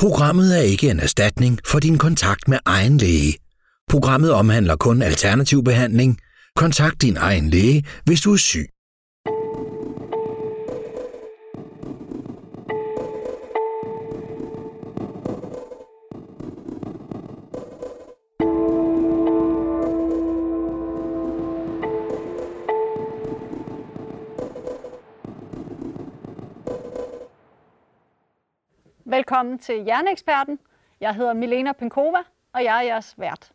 Programmet er ikke en erstatning for din kontakt med egen læge. Programmet omhandler kun alternativ behandling. Kontakt din egen læge, hvis du er syg. Velkommen til Hjerneeksperten. Jeg hedder Milena Penkova, og jeg er jeres vært.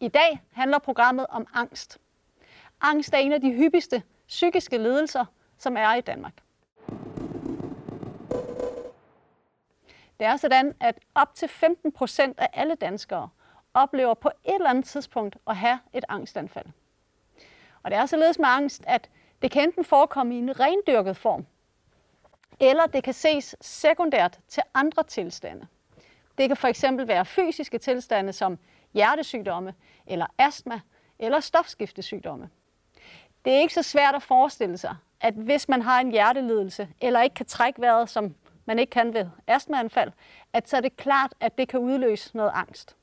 I dag handler programmet om angst. Angst er en af de hyppigste psykiske lidelser, som er i Danmark. Det er sådan, at op til 15 procent af alle danskere oplever på et eller andet tidspunkt at have et angstanfald. Og det er således med angst, at det kan enten forekomme i en rendyrket form, eller det kan ses sekundært til andre tilstande. Det kan for eksempel være fysiske tilstande som hjertesygdomme, eller astma, eller stofskiftesygdomme. Det er ikke så svært at forestille sig, at hvis man har en hjertelidelse, eller ikke kan trække vejret, som man ikke kan ved astmaanfald, at så er det klart, at det kan udløse noget angst.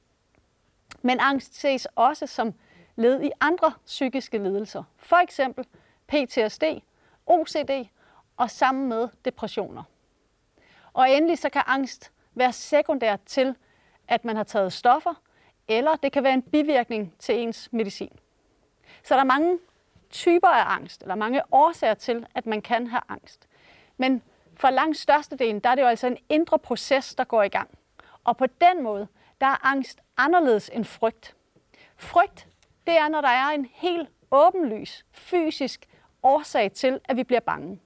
Men angst ses også som led i andre psykiske lidelser. For eksempel PTSD, OCD og sammen med depressioner. Og endelig så kan angst være sekundær til, at man har taget stoffer, eller det kan være en bivirkning til ens medicin. Så der er mange typer af angst, eller mange årsager til, at man kan have angst. Men for langt størstedelen, der er det jo altså en indre proces, der går i gang. Og på den måde, der er angst anderledes end frygt. Frygt, det er, når der er en helt åbenlys fysisk årsag til, at vi bliver bange.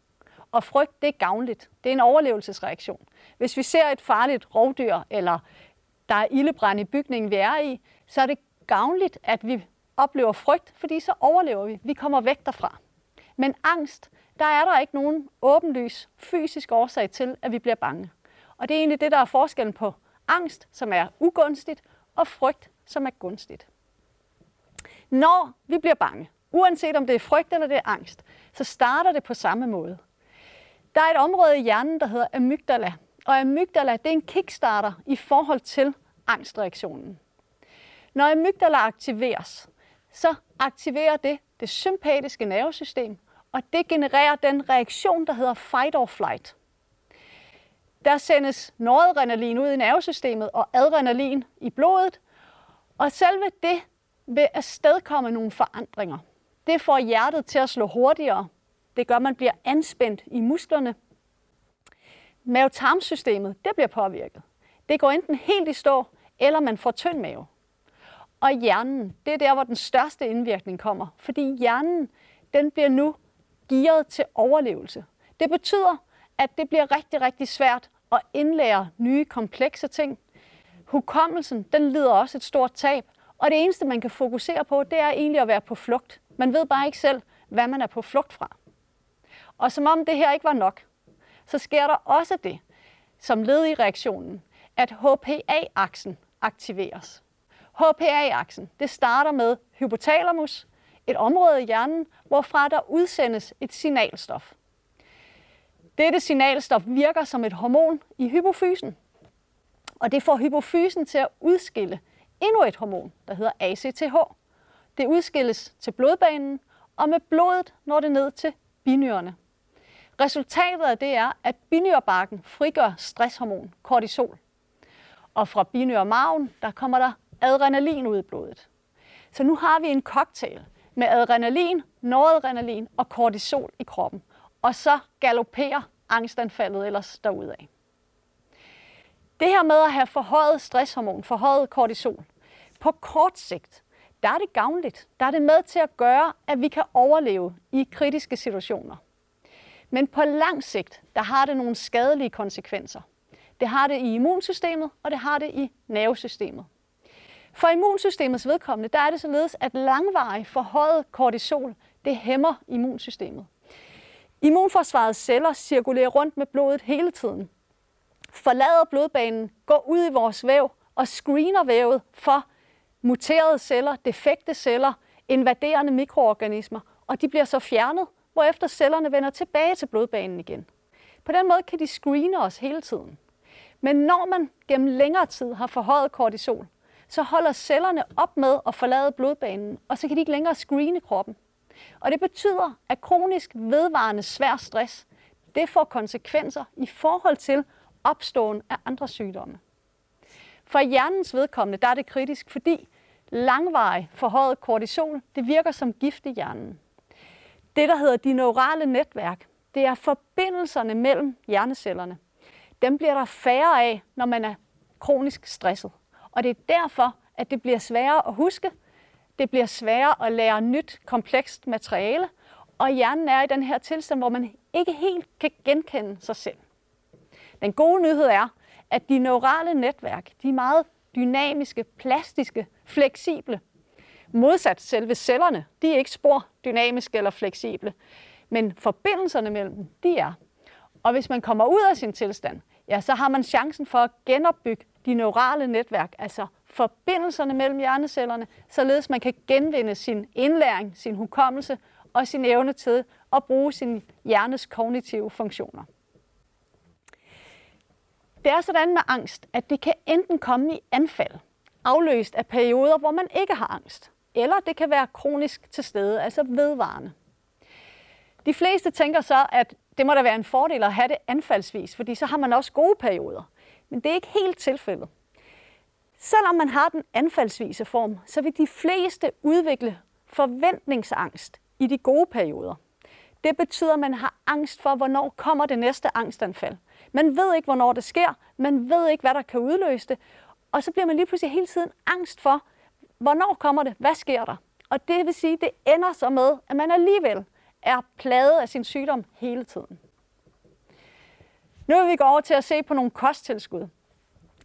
Og frygt, det er gavnligt. Det er en overlevelsesreaktion. Hvis vi ser et farligt rovdyr, eller der er ildebrand i bygningen, vi er i, så er det gavnligt, at vi oplever frygt, fordi så overlever vi. Vi kommer væk derfra. Men angst, der er der ikke nogen åbenlys fysisk årsag til, at vi bliver bange. Og det er egentlig det, der er forskellen på angst, som er ugunstigt, og frygt, som er gunstigt. Når vi bliver bange, uanset om det er frygt eller det er angst, så starter det på samme måde. Der er et område i hjernen, der hedder amygdala. Og amygdala, det er en kickstarter i forhold til angstreaktionen. Når amygdala aktiveres, så aktiverer det det sympatiske nervesystem, og det genererer den reaktion, der hedder fight or flight. Der sendes noradrenalin ud i nervesystemet og adrenalin i blodet, og selve det vil afstedkomme nogle forandringer. Det får hjertet til at slå hurtigere, det gør, at man bliver anspændt i musklerne. Mavetarmsystemet, det bliver påvirket. Det går enten helt i stå, eller man får tynd mave. Og hjernen, det er der, hvor den største indvirkning kommer, fordi hjernen, den bliver nu gearet til overlevelse. Det betyder, at det bliver rigtig, rigtig svært at indlære nye komplekse ting. Hukommelsen, den lider også et stort tab, og det eneste, man kan fokusere på, det er egentlig at være på flugt. Man ved bare ikke selv, hvad man er på flugt fra. Og som om det her ikke var nok, så sker der også det, som led i reaktionen, at HPA-aksen aktiveres. HPA-aksen, det starter med hypotalamus, et område i hjernen, hvorfra der udsendes et signalstof. Dette signalstof virker som et hormon i hypofysen, og det får hypofysen til at udskille endnu et hormon, der hedder ACTH. Det udskilles til blodbanen, og med blodet når det ned til binyrerne. Resultatet af det er, at binyrbarken frigør stresshormon, kortisol. Og fra binyrmarven, der kommer der adrenalin ud i blodet. Så nu har vi en cocktail med adrenalin, noradrenalin og kortisol i kroppen. Og så galopperer angstanfaldet ellers derudad. Det her med at have forhøjet stresshormon, forhøjet kortisol, på kort sigt, der er det gavnligt. Der er det med til at gøre, at vi kan overleve i kritiske situationer. Men på lang sigt, der har det nogle skadelige konsekvenser. Det har det i immunsystemet, og det har det i nervesystemet. For immunsystemets vedkommende, der er det således, at langvarig forhøjet kortisol, det hæmmer immunsystemet. Immunforsvarets celler cirkulerer rundt med blodet hele tiden. Forlader blodbanen, går ud i vores væv og screener vævet for muterede celler, defekte celler, invaderende mikroorganismer, og de bliver så fjernet, hvorefter cellerne vender tilbage til blodbanen igen. På den måde kan de screene os hele tiden. Men når man gennem længere tid har forhøjet kortisol, så holder cellerne op med at forlade blodbanen, og så kan de ikke længere screene kroppen. Og det betyder, at kronisk vedvarende svær stress, det får konsekvenser i forhold til opståen af andre sygdomme. For hjernens vedkommende, der er det kritisk, fordi langvarig forhøjet kortisol, det virker som gift i hjernen. Det, der hedder de neurale netværk, det er forbindelserne mellem hjernecellerne. Dem bliver der færre af, når man er kronisk stresset. Og det er derfor, at det bliver sværere at huske, det bliver sværere at lære nyt, komplekst materiale, og hjernen er i den her tilstand, hvor man ikke helt kan genkende sig selv. Den gode nyhed er, at de neurale netværk, de er meget dynamiske, plastiske, fleksible. Modsat selve cellerne, de er ikke spor dynamiske eller fleksible, men forbindelserne mellem dem, de er. Og hvis man kommer ud af sin tilstand, ja, så har man chancen for at genopbygge de neurale netværk, altså forbindelserne mellem hjernecellerne, således man kan genvinde sin indlæring, sin hukommelse og sin evne til at bruge sin hjernes kognitive funktioner. Det er sådan med angst, at det kan enten komme i anfald, afløst af perioder, hvor man ikke har angst, eller det kan være kronisk til stede, altså vedvarende. De fleste tænker så, at det må da være en fordel at have det anfaldsvis, fordi så har man også gode perioder. Men det er ikke helt tilfældet. Selvom man har den anfaldsvise form, så vil de fleste udvikle forventningsangst i de gode perioder. Det betyder, at man har angst for, hvornår kommer det næste angstanfald. Man ved ikke, hvornår det sker. Man ved ikke, hvad der kan udløse det. Og så bliver man lige pludselig hele tiden angst for, hvornår kommer det? Hvad sker der? Og det vil sige, at det ender så med, at man alligevel er plaget af sin sygdom hele tiden. Nu vil vi gå over til at se på nogle kosttilskud,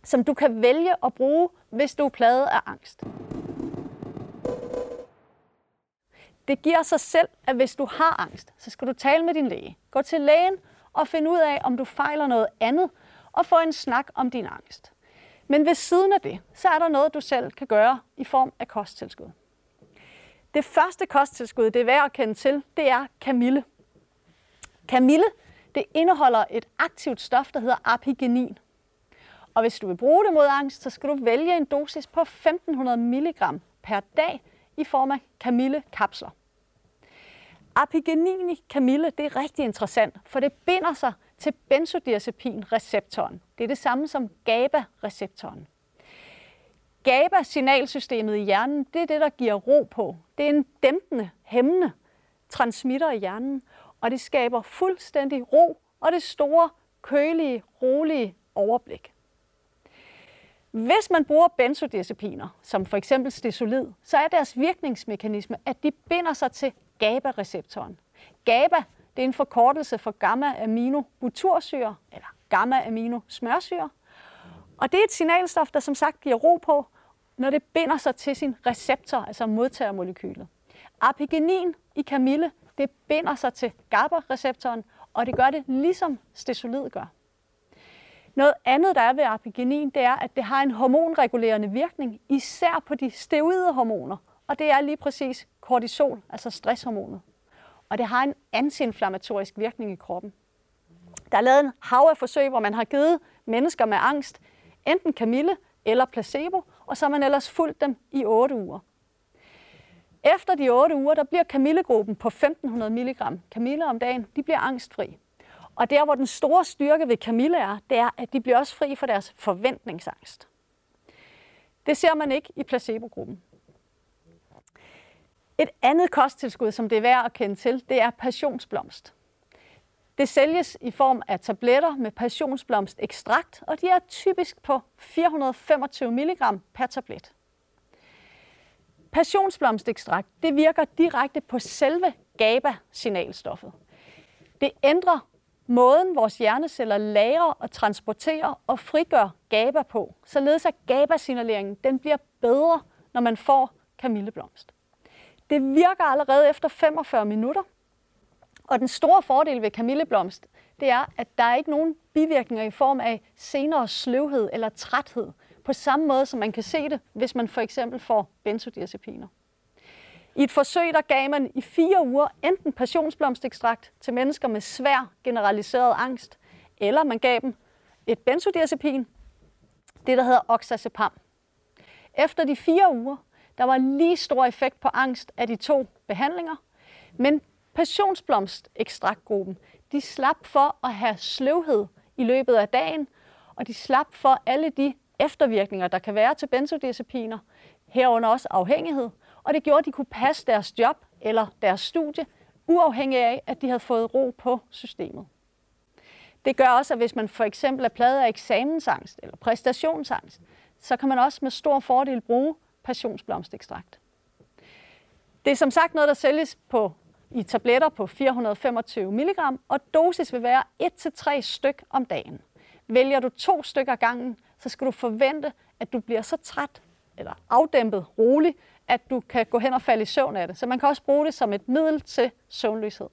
som du kan vælge at bruge, hvis du er plaget af angst. Det giver sig selv, at hvis du har angst, så skal du tale med din læge. Gå til lægen og finde ud af, om du fejler noget andet, og få en snak om din angst. Men ved siden af det, så er der noget, du selv kan gøre i form af kosttilskud. Det første kosttilskud, det er værd at kende til, det er kamille. Kamille, det indeholder et aktivt stof, der hedder apigenin. Og hvis du vil bruge det mod angst, så skal du vælge en dosis på 1500 mg per dag i form af kamillekapsler. Apigenin i kamille, det er rigtig interessant, for det binder sig til benzodiazepinreceptoren. Det er det samme som GABA-receptoren. GABA-signalsystemet i hjernen, det er det, der giver ro på. Det er en dæmpende, hæmmende transmitter i hjernen, og det skaber fuldstændig ro og det store, kølige, rolige overblik. Hvis man bruger benzodiazepiner, som for eksempel stesolid, så er deres virkningsmekanisme, at de binder sig til GABA-receptoren. GABA det er en forkortelse for gamma-aminobutursyre, eller gamma-aminosmørsyre. Og det er et signalstof, der som sagt giver ro på, når det binder sig til sin receptor, altså modtagermolekylet. Apigenin i kamille, det binder sig til GABA-receptoren, og det gør det ligesom stesolid gør. Noget andet, der er ved apigenin, det er, at det har en hormonregulerende virkning, især på de steroide hormoner, og det er lige præcis kortisol, altså stresshormonet. Og det har en antiinflammatorisk virkning i kroppen. Der er lavet en hav af forsøg, hvor man har givet mennesker med angst enten kamille eller placebo, og så har man ellers fulgt dem i 8 uger. Efter de 8 uger, der bliver kamillegruppen på 1500 mg kamille om dagen, de bliver angstfri. Og der, hvor den store styrke ved kamille er, det er, at de bliver også fri for deres forventningsangst. Det ser man ikke i placebogruppen. Et andet kosttilskud, som det er værd at kende til, det er passionsblomst. Det sælges i form af tabletter med passionsblomst ekstrakt, og de er typisk på 425 mg per tablet. Passionsblomstekstrakt det virker direkte på selve GABA-signalstoffet. Det ændrer måden, vores hjerneceller lagrer og transporterer og frigør GABA på, således at GABA-signaleringen den bliver bedre, når man får kamilleblomst. Det virker allerede efter 45 minutter, og den store fordel ved kamilleblomst, det er, at der er ikke nogen bivirkninger i form af senere sløvhed eller træthed, på samme måde som man kan se det, hvis man for eksempel får benzodiazepiner. I et forsøg der gav man i fire uger enten passionsblomstekstrakt til mennesker med svær generaliseret angst, eller man gav dem et benzodiazepin, det der hedder oxazepam. Efter de fire uger, der var lige stor effekt på angst af de to behandlinger, men passionsblomstekstraktgruppen, de slap for at have sløvhed i løbet af dagen, og de slap for alle de eftervirkninger, der kan være til benzodiazepiner, herunder også afhængighed, og det gjorde, at de kunne passe deres job eller deres studie, uafhængig af, at de havde fået ro på systemet. Det gør også, at hvis man for eksempel er pladet af eksamensangst eller præstationsangst, så kan man også med stor fordel bruge passionsblomstekstrakt. Det er som sagt noget, der sælges på, i tabletter på 425 mg, og dosis vil være 1-3 styk om dagen. Vælger du to stykker gangen, så skal du forvente, at du bliver så træt eller afdæmpet, rolig, at du kan gå hen og falde i søvn af det. Så man kan også bruge det som et middel til søvnløshed.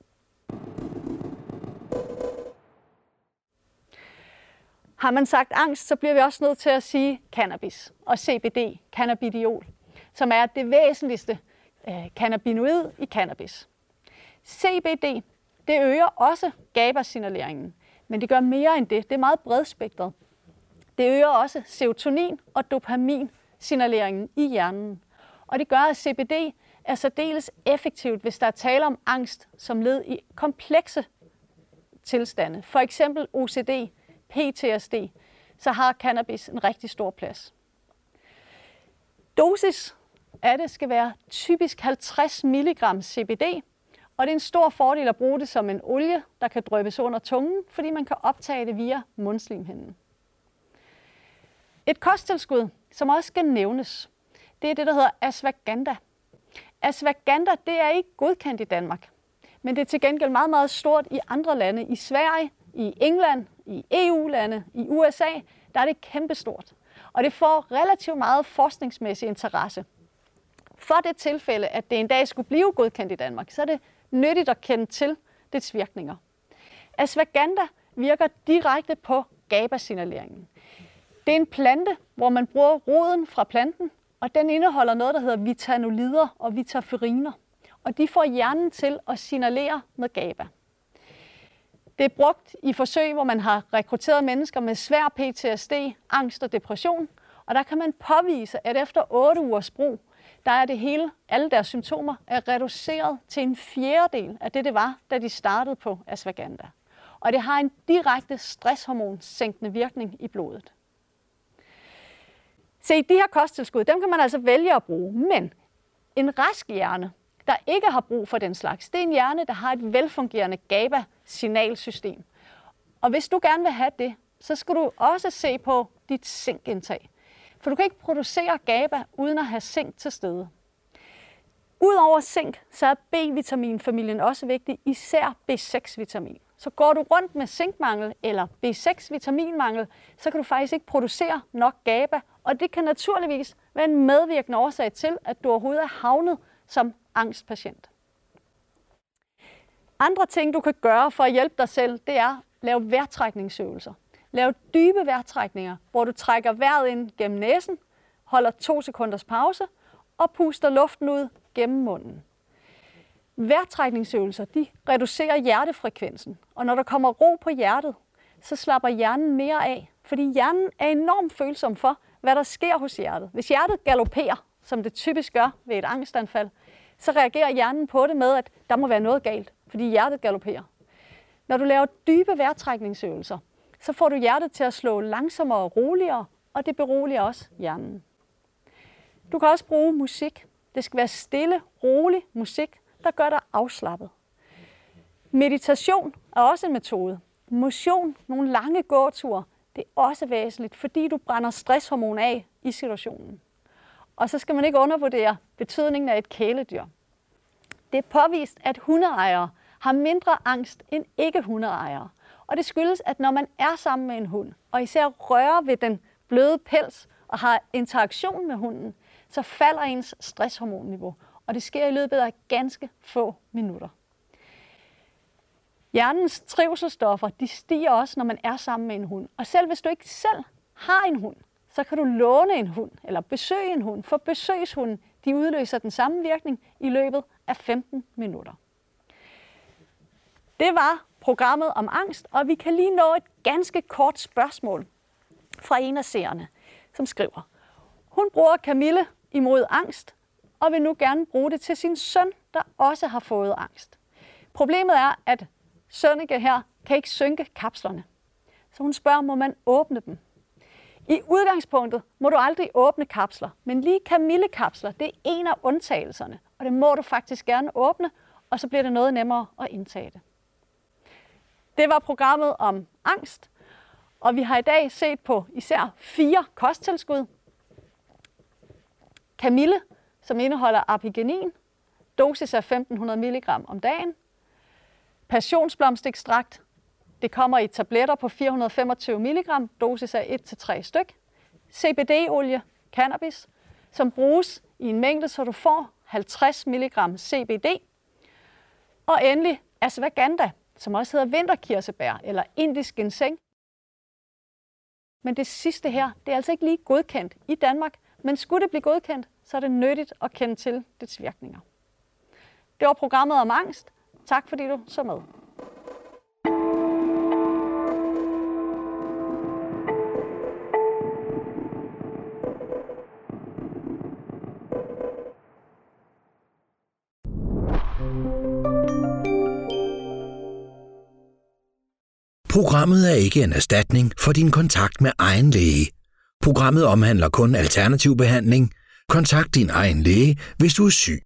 Har man sagt angst, så bliver vi også nødt til at sige cannabis og CBD, cannabidiol, som er det væsentligste øh, cannabinoid i cannabis. CBD, det øger også GABA-signaleringen, men det gør mere end det. Det er meget bredspektret. Det øger også serotonin og dopamin-signaleringen i hjernen. Og det gør, at CBD er særdeles effektivt, hvis der er tale om angst som led i komplekse tilstande. For eksempel OCD, PTSD, så har cannabis en rigtig stor plads. Dosis af det skal være typisk 50 mg CBD, og det er en stor fordel at bruge det som en olie, der kan drøbes under tungen, fordi man kan optage det via mundslimhinden. Et kosttilskud, som også skal nævnes, det er det, der hedder ashwagandha. Ashwagandha, det er ikke godkendt i Danmark, men det er til gengæld meget, meget stort i andre lande. I Sverige, i England, i EU-lande, i USA, der er det kæmpestort. Og det får relativt meget forskningsmæssig interesse. For det tilfælde, at det en dag skulle blive godkendt i Danmark, så er det nyttigt at kende til dets virkninger. Ashwagandha virker direkte på GABA-signaleringen. Det er en plante, hvor man bruger roden fra planten, og den indeholder noget, der hedder vitanolider og vitaferiner. Og de får hjernen til at signalere med GABA. Det er brugt i forsøg, hvor man har rekrutteret mennesker med svær PTSD, angst og depression, og der kan man påvise, at efter 8 ugers brug, der er det hele, alle deres symptomer, er reduceret til en fjerdedel af det, det var, da de startede på ashwagandha. Og det har en direkte stresshormonsænkende virkning i blodet. Se, de her kosttilskud, dem kan man altså vælge at bruge, men en rask hjerne, der ikke har brug for den slags, det er en hjerne, der har et velfungerende GABA signalsystem. Og hvis du gerne vil have det, så skal du også se på dit zinkindtag. For du kan ikke producere GABA uden at have zink til stede. Udover zink, så er B-vitaminfamilien også vigtig, især B6-vitamin. Så går du rundt med zinkmangel eller B6-vitaminmangel, så kan du faktisk ikke producere nok GABA, og det kan naturligvis være en medvirkende årsag til, at du overhovedet er havnet som angstpatient. Andre ting, du kan gøre for at hjælpe dig selv, det er at lave vejrtrækningsøvelser. Lav dybe vejrtrækninger, hvor du trækker vejret ind gennem næsen, holder to sekunders pause og puster luften ud gennem munden. Vejrtrækningsøvelser de reducerer hjertefrekvensen, og når der kommer ro på hjertet, så slapper hjernen mere af, fordi hjernen er enormt følsom for, hvad der sker hos hjertet. Hvis hjertet galopperer, som det typisk gør ved et angstanfald, så reagerer hjernen på det med, at der må være noget galt, fordi hjertet galopperer. Når du laver dybe vejrtrækningsøvelser, så får du hjertet til at slå langsommere og roligere, og det beroliger også hjernen. Du kan også bruge musik. Det skal være stille, rolig musik, der gør dig afslappet. Meditation er også en metode. Motion, nogle lange gåture, det er også væsentligt, fordi du brænder stresshormon af i situationen. Og så skal man ikke undervurdere betydningen af et kæledyr. Det er påvist, at hundeejere har mindre angst end ikke hundeejere. Og det skyldes, at når man er sammen med en hund, og især rører ved den bløde pels og har interaktion med hunden, så falder ens stresshormonniveau. Og det sker i løbet af ganske få minutter. Hjernens trivselstoffer de stiger også, når man er sammen med en hund. Og selv hvis du ikke selv har en hund, så kan du låne en hund eller besøge en hund, for besøgshunden de udløser den samme virkning i løbet af 15 minutter. Det var programmet om angst, og vi kan lige nå et ganske kort spørgsmål fra en af seerne, som skriver, hun bruger Camille imod angst, og vil nu gerne bruge det til sin søn, der også har fået angst. Problemet er, at Sønneke her kan ikke synke kapslerne. Så hun spørger, må man åbne dem? I udgangspunktet må du aldrig åbne kapsler, men lige Camille-kapsler, det er en af undtagelserne, og det må du faktisk gerne åbne, og så bliver det noget nemmere at indtage det. Det var programmet om angst, og vi har i dag set på især fire kosttilskud. Camille, som indeholder apigenin, dosis af 1500 mg om dagen. Passionsblomstekstrakt, det kommer i tabletter på 425 mg, dosis af 1-3 styk. CBD-olie, cannabis, som bruges i en mængde, så du får 50 mg CBD. Og endelig ashwagandha, som også hedder vinterkirsebær eller indisk ginseng. Men det sidste her, det er altså ikke lige godkendt i Danmark, men skulle det blive godkendt, så er det nyttigt at kende til dets virkninger. Det var programmet om angst. Tak fordi du så med. Programmet er ikke en erstatning for din kontakt med egen læge. Programmet omhandler kun alternativ behandling. Kontakt din egen læge, hvis du er syg.